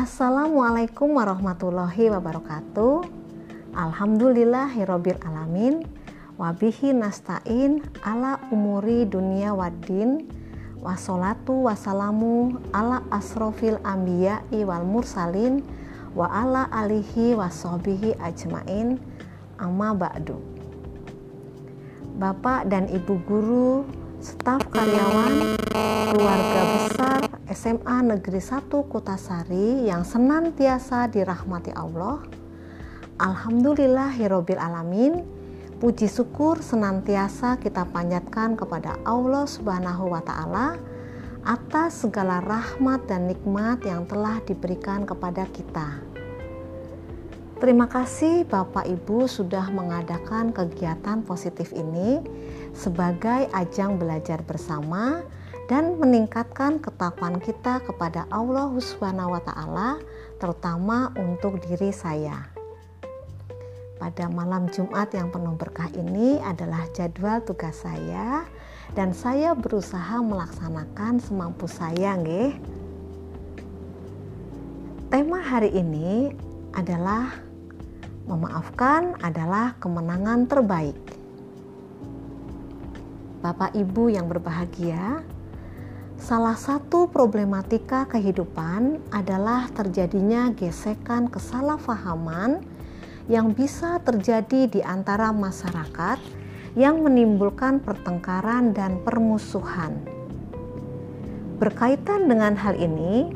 Assalamualaikum warahmatullahi wabarakatuh. Alhamdulillahirabbil alamin. Wabihi nasta'in ala umuri dunia waddin. Wassalatu wassalamu ala asrofil anbiya'i wal mursalin wa ala alihi wassobihi ajmain amma ba'du Bapak dan Ibu guru, staf karyawan, keluarga besar SMA Negeri 1 Kutasari yang senantiasa dirahmati Allah. Alhamdulillahirabbil alamin. Puji syukur senantiasa kita panjatkan kepada Allah Subhanahu wa taala atas segala rahmat dan nikmat yang telah diberikan kepada kita. Terima kasih Bapak Ibu sudah mengadakan kegiatan positif ini sebagai ajang belajar bersama dan meningkatkan ketakwaan kita kepada Allah Subhanahu wa taala terutama untuk diri saya. Pada malam Jumat yang penuh berkah ini adalah jadwal tugas saya dan saya berusaha melaksanakan semampu saya, nggih. Tema hari ini adalah Memaafkan adalah kemenangan terbaik. Bapak Ibu yang berbahagia, salah satu problematika kehidupan adalah terjadinya gesekan kesalahpahaman yang bisa terjadi di antara masyarakat yang menimbulkan pertengkaran dan permusuhan. Berkaitan dengan hal ini,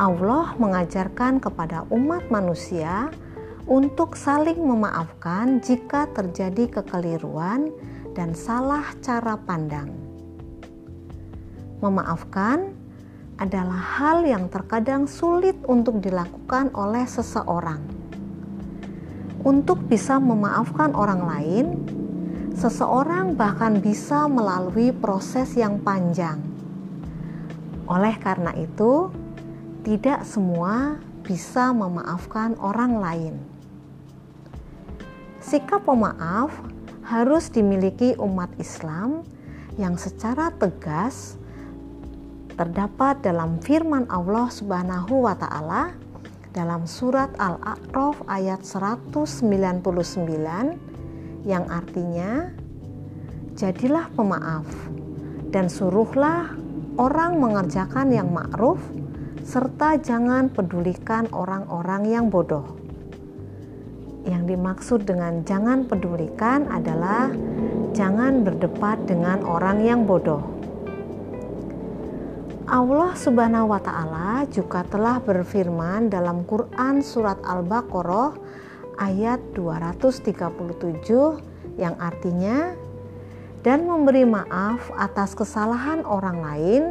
Allah mengajarkan kepada umat manusia untuk saling memaafkan jika terjadi kekeliruan dan salah cara pandang. Memaafkan adalah hal yang terkadang sulit untuk dilakukan oleh seseorang. Untuk bisa memaafkan orang lain, seseorang bahkan bisa melalui proses yang panjang. Oleh karena itu, tidak semua bisa memaafkan orang lain. Sikap pemaaf harus dimiliki umat Islam yang secara tegas terdapat dalam firman Allah Subhanahu wa taala dalam surat Al-A'raf ayat 199 yang artinya jadilah pemaaf dan suruhlah orang mengerjakan yang ma'ruf serta jangan pedulikan orang-orang yang bodoh. Yang dimaksud dengan jangan pedulikan adalah jangan berdebat dengan orang yang bodoh. Allah Subhanahu wa taala juga telah berfirman dalam Quran surat Al-Baqarah ayat 237 yang artinya dan memberi maaf atas kesalahan orang lain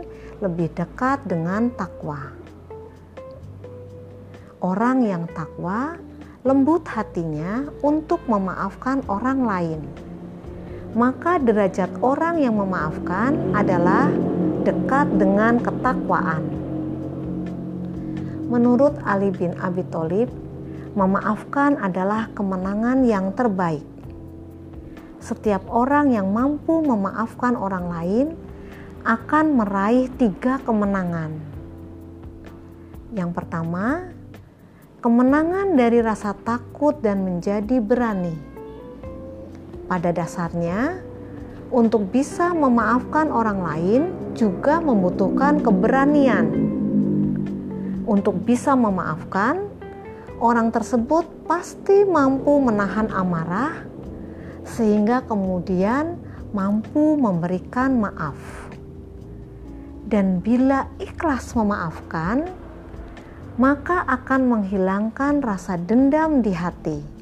lebih dekat dengan takwa. Orang yang takwa lembut hatinya untuk memaafkan orang lain. Maka derajat orang yang memaafkan adalah dekat dengan ketakwaan. Menurut Ali bin Abi Thalib, memaafkan adalah kemenangan yang terbaik. Setiap orang yang mampu memaafkan orang lain akan meraih tiga kemenangan. Yang pertama, kemenangan dari rasa takut dan menjadi berani. Pada dasarnya, untuk bisa memaafkan orang lain juga membutuhkan keberanian. Untuk bisa memaafkan, orang tersebut pasti mampu menahan amarah, sehingga kemudian mampu memberikan maaf. Dan bila ikhlas memaafkan, maka akan menghilangkan rasa dendam di hati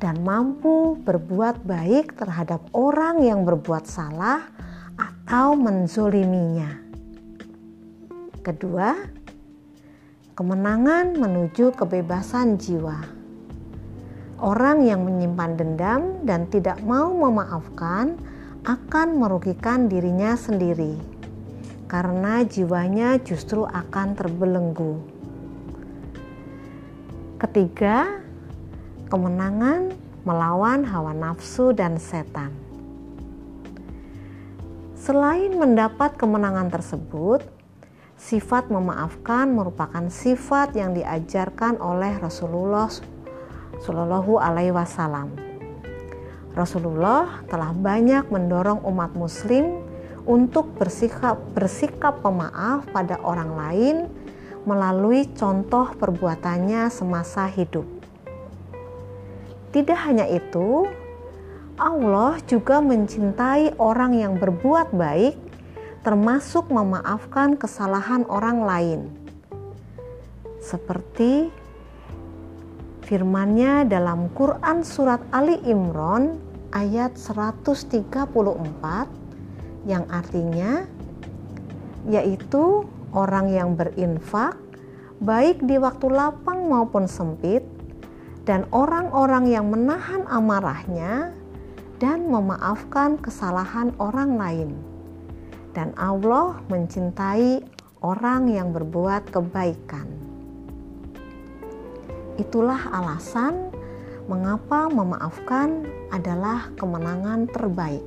dan mampu berbuat baik terhadap orang yang berbuat salah atau menzoliminya. Kedua, kemenangan menuju kebebasan jiwa. Orang yang menyimpan dendam dan tidak mau memaafkan akan merugikan dirinya sendiri, karena jiwanya justru akan terbelenggu. Ketiga, kemenangan melawan hawa nafsu dan setan. Selain mendapat kemenangan tersebut, Sifat memaafkan merupakan sifat yang diajarkan oleh Rasulullah Shallallahu Alaihi Wasallam. Rasulullah telah banyak mendorong umat Muslim untuk bersikap bersikap pemaaf pada orang lain melalui contoh perbuatannya semasa hidup. Tidak hanya itu, Allah juga mencintai orang yang berbuat baik termasuk memaafkan kesalahan orang lain. Seperti firmannya dalam Quran Surat Ali Imran ayat 134 yang artinya yaitu orang yang berinfak baik di waktu lapang maupun sempit dan orang-orang yang menahan amarahnya dan memaafkan kesalahan orang lain dan Allah mencintai orang yang berbuat kebaikan. Itulah alasan mengapa memaafkan adalah kemenangan terbaik.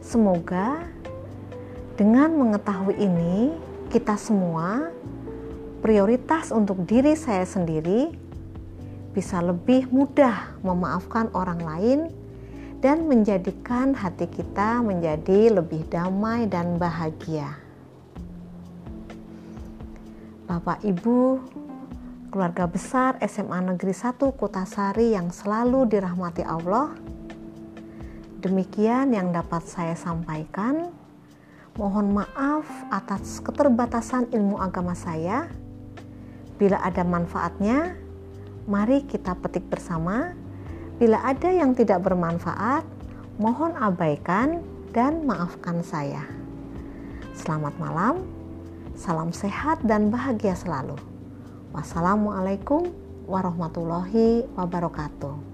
Semoga dengan mengetahui ini, kita semua prioritas untuk diri saya sendiri bisa lebih mudah memaafkan orang lain dan menjadikan hati kita menjadi lebih damai dan bahagia. Bapak Ibu, keluarga besar SMA Negeri 1 Kutasari yang selalu dirahmati Allah, demikian yang dapat saya sampaikan. Mohon maaf atas keterbatasan ilmu agama saya. Bila ada manfaatnya, mari kita petik bersama Bila ada yang tidak bermanfaat, mohon abaikan dan maafkan saya. Selamat malam, salam sehat dan bahagia selalu. Wassalamualaikum warahmatullahi wabarakatuh.